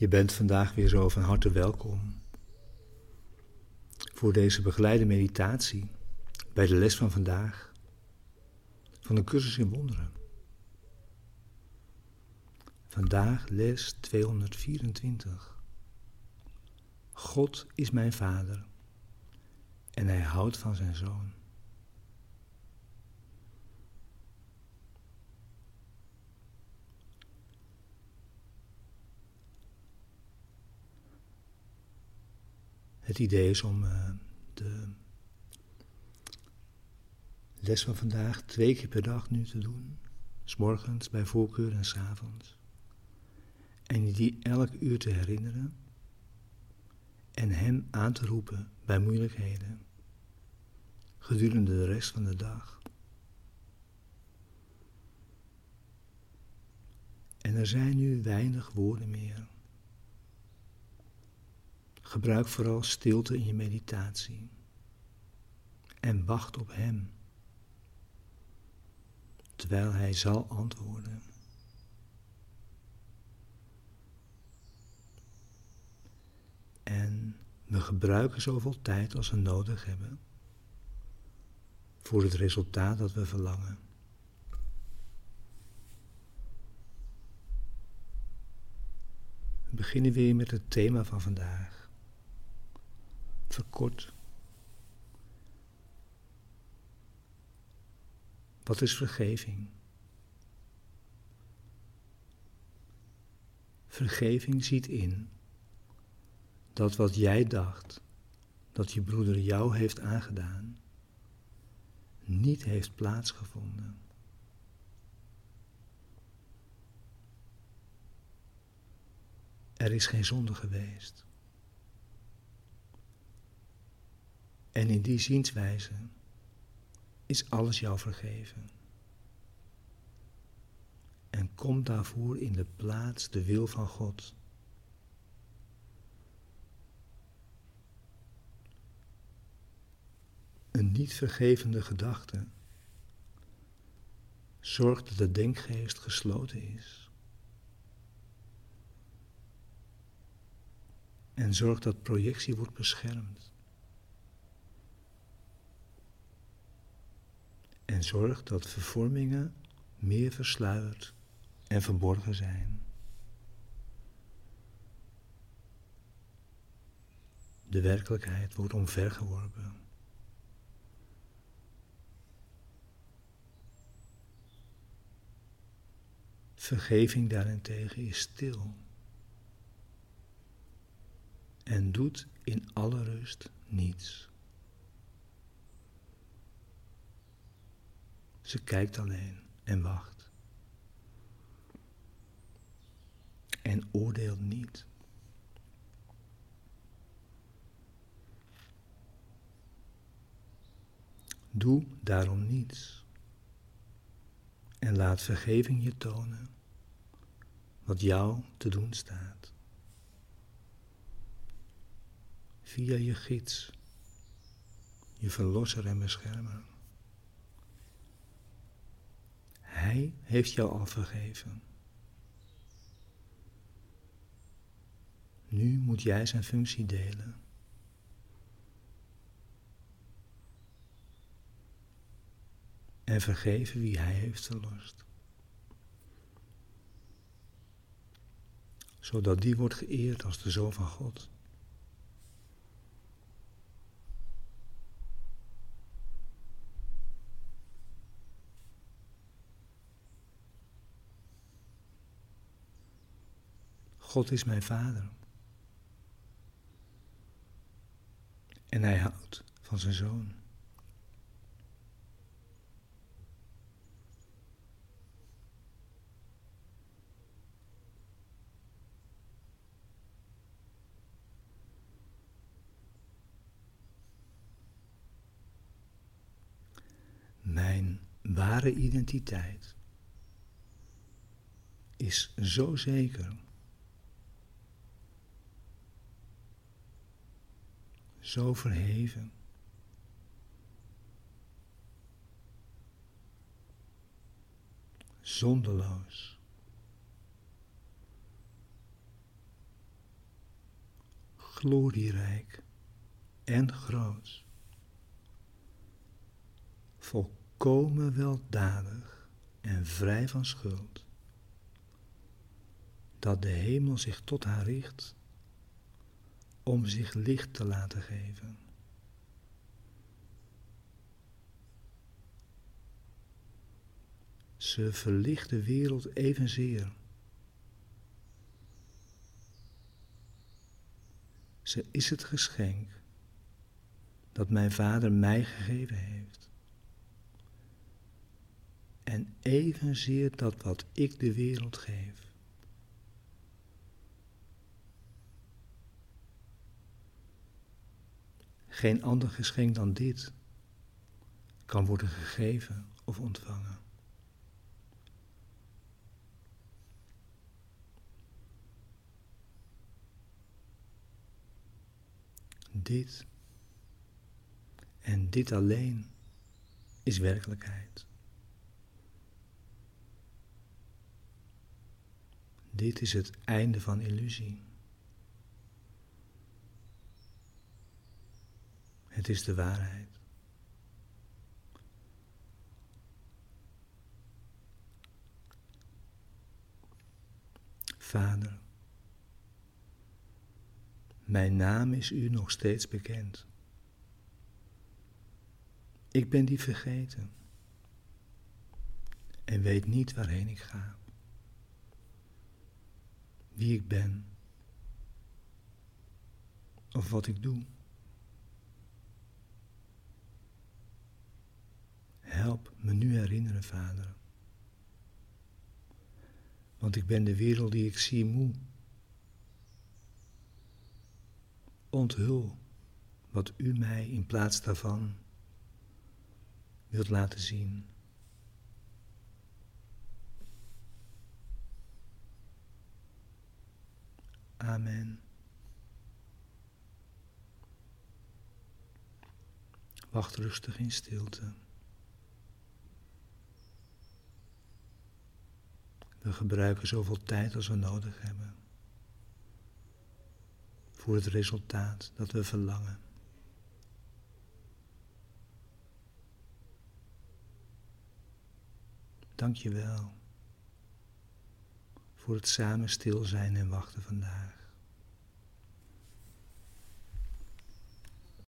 Je bent vandaag weer zo van harte welkom voor deze begeleide meditatie bij de les van vandaag van de cursus in wonderen. Vandaag les 224. God is mijn vader en hij houdt van zijn zoon. Het idee is om uh, de les van vandaag twee keer per dag nu te doen. S morgens bij voorkeur en s avonds. En je die elk uur te herinneren en hem aan te roepen bij moeilijkheden gedurende de rest van de dag. En er zijn nu weinig woorden meer. Gebruik vooral stilte in je meditatie en wacht op Hem, terwijl Hij zal antwoorden. En we gebruiken zoveel tijd als we nodig hebben voor het resultaat dat we verlangen. We beginnen weer met het thema van vandaag. Verkort. Wat is vergeving? Vergeving ziet in dat wat jij dacht dat je broeder jou heeft aangedaan, niet heeft plaatsgevonden. Er is geen zonde geweest. En in die zienswijze is alles jou vergeven. En kom daarvoor in de plaats de wil van God. Een niet vergevende gedachte zorgt dat de denkgeest gesloten is. En zorgt dat projectie wordt beschermd. En zorgt dat vervormingen meer versluierd en verborgen zijn. De werkelijkheid wordt omvergeworpen. Vergeving daarentegen is stil en doet in alle rust niets. Ze kijkt alleen en wacht. En oordeelt niet. Doe daarom niets. En laat vergeving je tonen wat jou te doen staat. Via je gids, je verlosser en beschermer. Heeft jou al vergeven. Nu moet jij zijn functie delen. En vergeven wie hij heeft verlost. Zodat die wordt geëerd als de Zoon van God. God is mijn vader. En hij houdt van zijn zoon. Mijn ware identiteit is zo zeker zo verheven. Zonderloos. glorierijk en groot, volkomen weldadig en vrij van schuld, dat de hemel zich tot haar richt om zich licht te laten geven. Ze verlicht de wereld evenzeer. Ze is het geschenk dat mijn vader mij gegeven heeft. En evenzeer dat wat ik de wereld geef. Geen ander geschenk dan dit kan worden gegeven of ontvangen. Dit en dit alleen is werkelijkheid. Dit is het einde van illusie. Het is de waarheid. Vader, mijn naam is u nog steeds bekend. Ik ben die vergeten en weet niet waarheen ik ga, wie ik ben of wat ik doe. Vader. Want ik ben de wereld die ik zie moe. Onthul wat u mij in plaats daarvan wilt laten zien. Amen. Wacht rustig in stilte. We gebruiken zoveel tijd als we nodig hebben voor het resultaat dat we verlangen. Dank je wel voor het samen stil zijn en wachten vandaag.